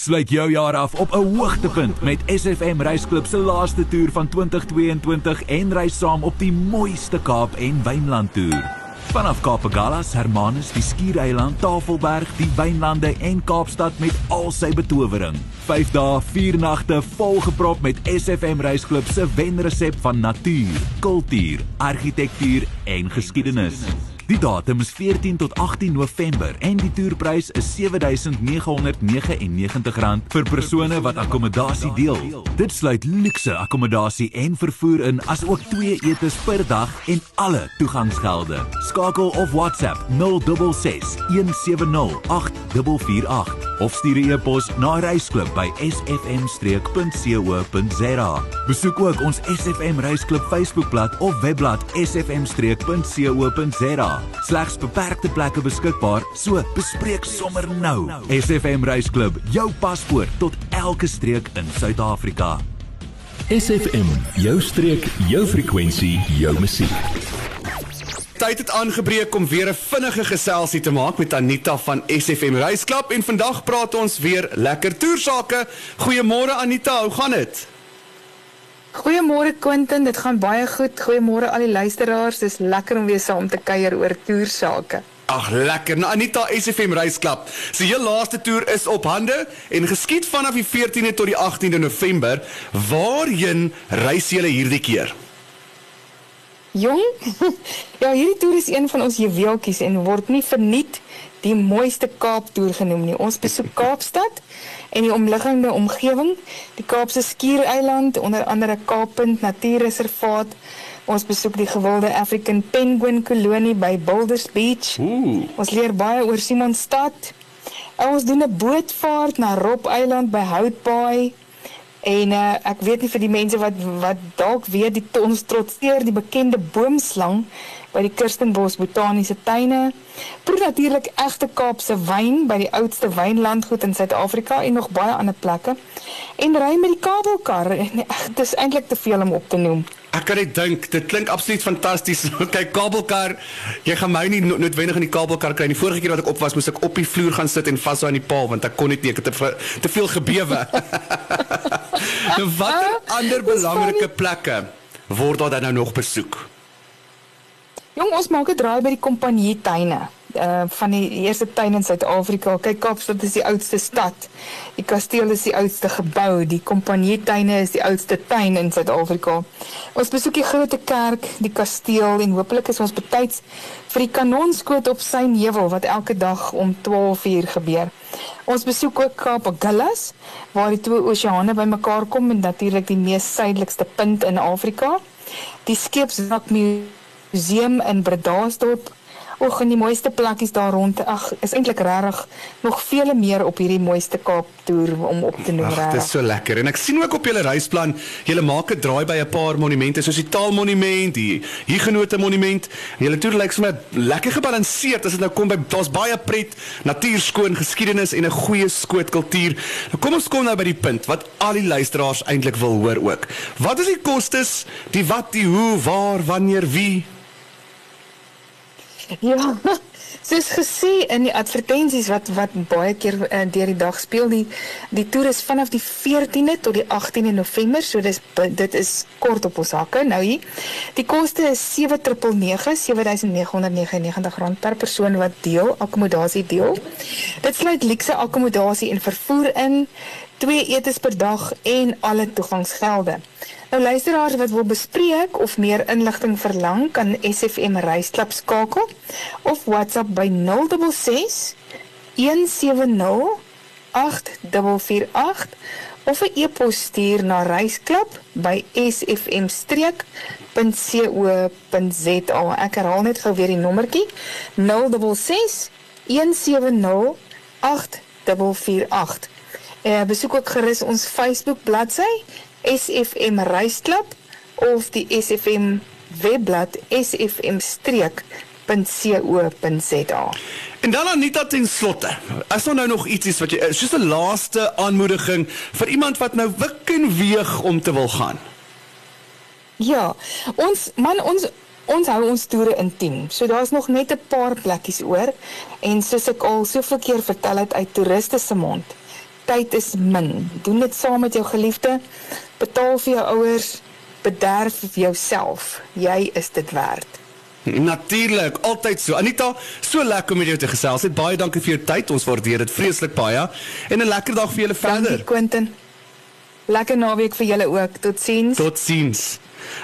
Sluit jou jaar af op 'n hoogtepunt met SFM Reisklub se laaste toer van 2022 en reis saam op die mooiste Kaap en Wynland toer. Vanaf Kaapegalas, Hermanus, die Skiereiland, Tafelberg, die Wynlande en Kaapstad met al sy betowering. 5 dae, 4 nagte volgeprop met SFM Reisklub se wenresep van natuur, kultuur, argitektuur en geskiedenis. Die datum is 14 tot 18 November en die toerprys is R7999 vir persone wat akkommodasie deel. Dit sluit luukse akkommodasie en vervoer in asook 2 etes per dag en alle toegangsgelde. Skakel of WhatsApp 066 170 8448 of stuur 'n e-pos na reisklub by sfm-streek.co.za. Besoek ook ons SFM Reisklub Facebookblad of webblad sfm-streek.co.za. Slegs beperkte plekke beskikbaar, so bespreek sommer nou. SFM Reisklub, jou paspoort tot elke streek in Suid-Afrika. SFM, jou streek, jou frekwensie, jou musiek. Tyd het aangebreek om weer 'n vinnige geselsie te maak met Anita van SFM Reisklub en vandag praat ons weer lekker toersake. Goeiemôre Anita, hoe gaan dit? Goeiemôre Quentin, dit gaan baie goed. Goeiemôre al die luisteraars. Dis lekker om weer saam te kuier oor toersake. Ag lekker. Nou Anita SFM Reisklub. Sy heel laaste toer is op hande en geskied vanaf die 14de tot die 18de November. Waarheen reis julle hierdie keer? Jong, ja, hierdie toer is een van ons juweeltjies en word nie verniet die mooiste Kaap toer genoem nie. Ons besoek Kaapstad en die omliggende omgewing, die Kaapse Skiereiland, onder andere Kaappunt Natuurreservaat. Ons besoek die gewilde African Penguin kolonie by Boulders Beach. Ooh. Ons leer baie oor Simonstad. En ons doen 'n bootvaart na Rob Eiland by Houtbaai. En uh, ek weet nie vir die mense wat wat dalk weet die ons trotseer die bekende boomslang by die Kirstenbos Botaniese Tuine. Proe natuurlik egte Kaapse wyn by die oudste wynlandgoed in Suid-Afrika en nog baie ander plekke. En ry met die kabelkar. Dit is eintlik te veel om op te noem. Ek kan net dink, dit klink absoluut fantasties. Kyk, kabelkar, jy gaan my nie no noodwendig in die kabelkar kry nie. Vorige keer wat ek op was, moes ek op die vloer gaan sit en vashou aan die paal want ek kon net nie, ek het te, te veel gebewe. nou watter ander belangrike plekke word daar dan nou nog besoek? Jong, ons maak 'n draai by die Kompanjie tuine. Uh van die eerste tuin in Suid-Afrika. Kyk, Kaapstad is die oudste stad. Die kasteel is die oudste gebou. Die Kompanjie tuine is die oudste tuin in Suid-Afrika. Ons besoek die groot kerk, die kasteel en hopelik is ons betyds vir die kanonskoot op sy heuwel wat elke dag om 12:00 gebeur. Ons besoek ook Kaapagullas waar die twee oseane bymekaar kom en natuurlik die mees suidelikste punt in Afrika. Die skeepswrak museum in Bredasdorp. Och, en die mooiste plekkies daar rond. Ag, is eintlik regtig nog vele meer op hierdie mooiste Kaap toer om op te noem Ag, dit regtig. is so lekker. En ek sien ook op julle reisplan, julle maak 'n draai by 'n paar monumente soos die Taalmonument, die Huguenote Monument. En julle toer lyk sommer lekker gebalanseerd as dit nou kom by daar's baie pret, natuur skoon, geskiedenis en 'n goeie skoot kultuur. Nou kom ons kom nou by die punt wat al die luisteraars eintlik wil hoor ook. Wat is die kostes, die wat, die hoe, waar, wanneer, wie? Ja. Soos gesê in die advertensies wat wat baie keer uh, deur die dag speel die die toer is vanaf die 14de tot die 18de November so dis dit is kort op ons hakke nou hier. Die koste is 7999 7999 rand per persoon wat deel akkommodasie deel. Dit sluit luukse akkommodasie en vervoer in, twee etes per dag en alle toegangsgelde. Nou luisteraars wat wil bespreek of meer inligting verlang, kan SFM Reisklub skakel of WhatsApp by 066 170 8448 of 'n e-pos stuur na reisklub by sfmstreek.co.za. Ek herhaal net gou weer die nommertjie 066 170 8448. Eh besoek ook gerus ons Facebook bladsy SFM Reisklub of die SFM webblad sfmstreek.co.za. En dan Anita ten slotte. As daar nou nog iets is wat jy is, soos 'n laaste aanmoediging vir iemand wat nou wik en weeg om te wil gaan. Ja, ons man ons ons hou ons toere intiem. So daar's nog net 'n paar plekkies oor en soos ek al soveel keer vertel het uit toeriste se mond. Tyd is min. Doen dit saam met jou geliefde. Betaal vir jou ouers, bederf vir jouself. Jy is dit werd. Natuurlik, altyd so. Anita, so lekker om met jou te gesels. Net baie dankie vir jou tyd. Ons waardeer dit vreeslik baie. En 'n lekker dag vir julle verder. Dankie Quentin. Lekker naweek vir julle ook. Totsiens. Totsiens.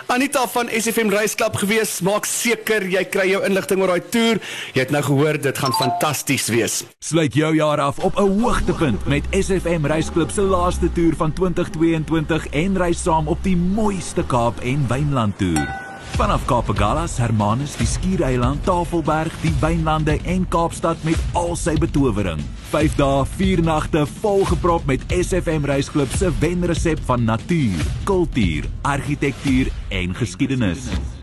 Anita van SFM Reisklub gewees. Maak seker jy kry jou inligting oor daai toer. Jy het nou gehoor dit gaan fantasties wees. Sluit jou jaar af op 'n hoogtepunt met SFM Reisklub se laaste toer van 2022 en reis saam op die mooiste Kaap en Wynland toer. Vanaf Kaapagalas, Hermanus, die Skiereiland, Tafelberg, die Wynlande en Kaapstad met al sy betowering. 5 dae, 4 nagte volgeprop met SFM Reisklub se wenresep van natuur, kultuur, argitektuur en geskiedenis.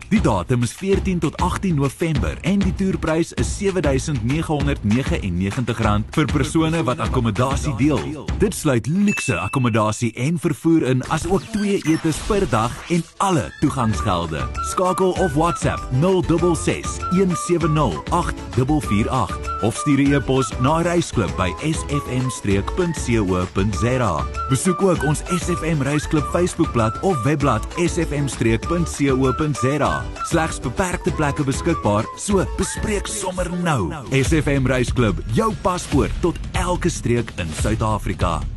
Die datum is 14 tot 18 November en die toerprys is R7999 vir persone wat akkommodasie deel. Dit sluit luukse akkommodasie en vervoer in asook 2 etes per dag en alle toegangsgelde. Skakel of WhatsApp 066 170 8448 of stuur 'n e-pos na reisklub by sfm-co.za. Besoek ook ons SFM Reisklub Facebookblad of webblad sfm-co.za. Slegs beperkte plekke beskikbaar, so bespreek sommer nou. SFM Reisklub, jou paspoort tot elke streek in Suid-Afrika.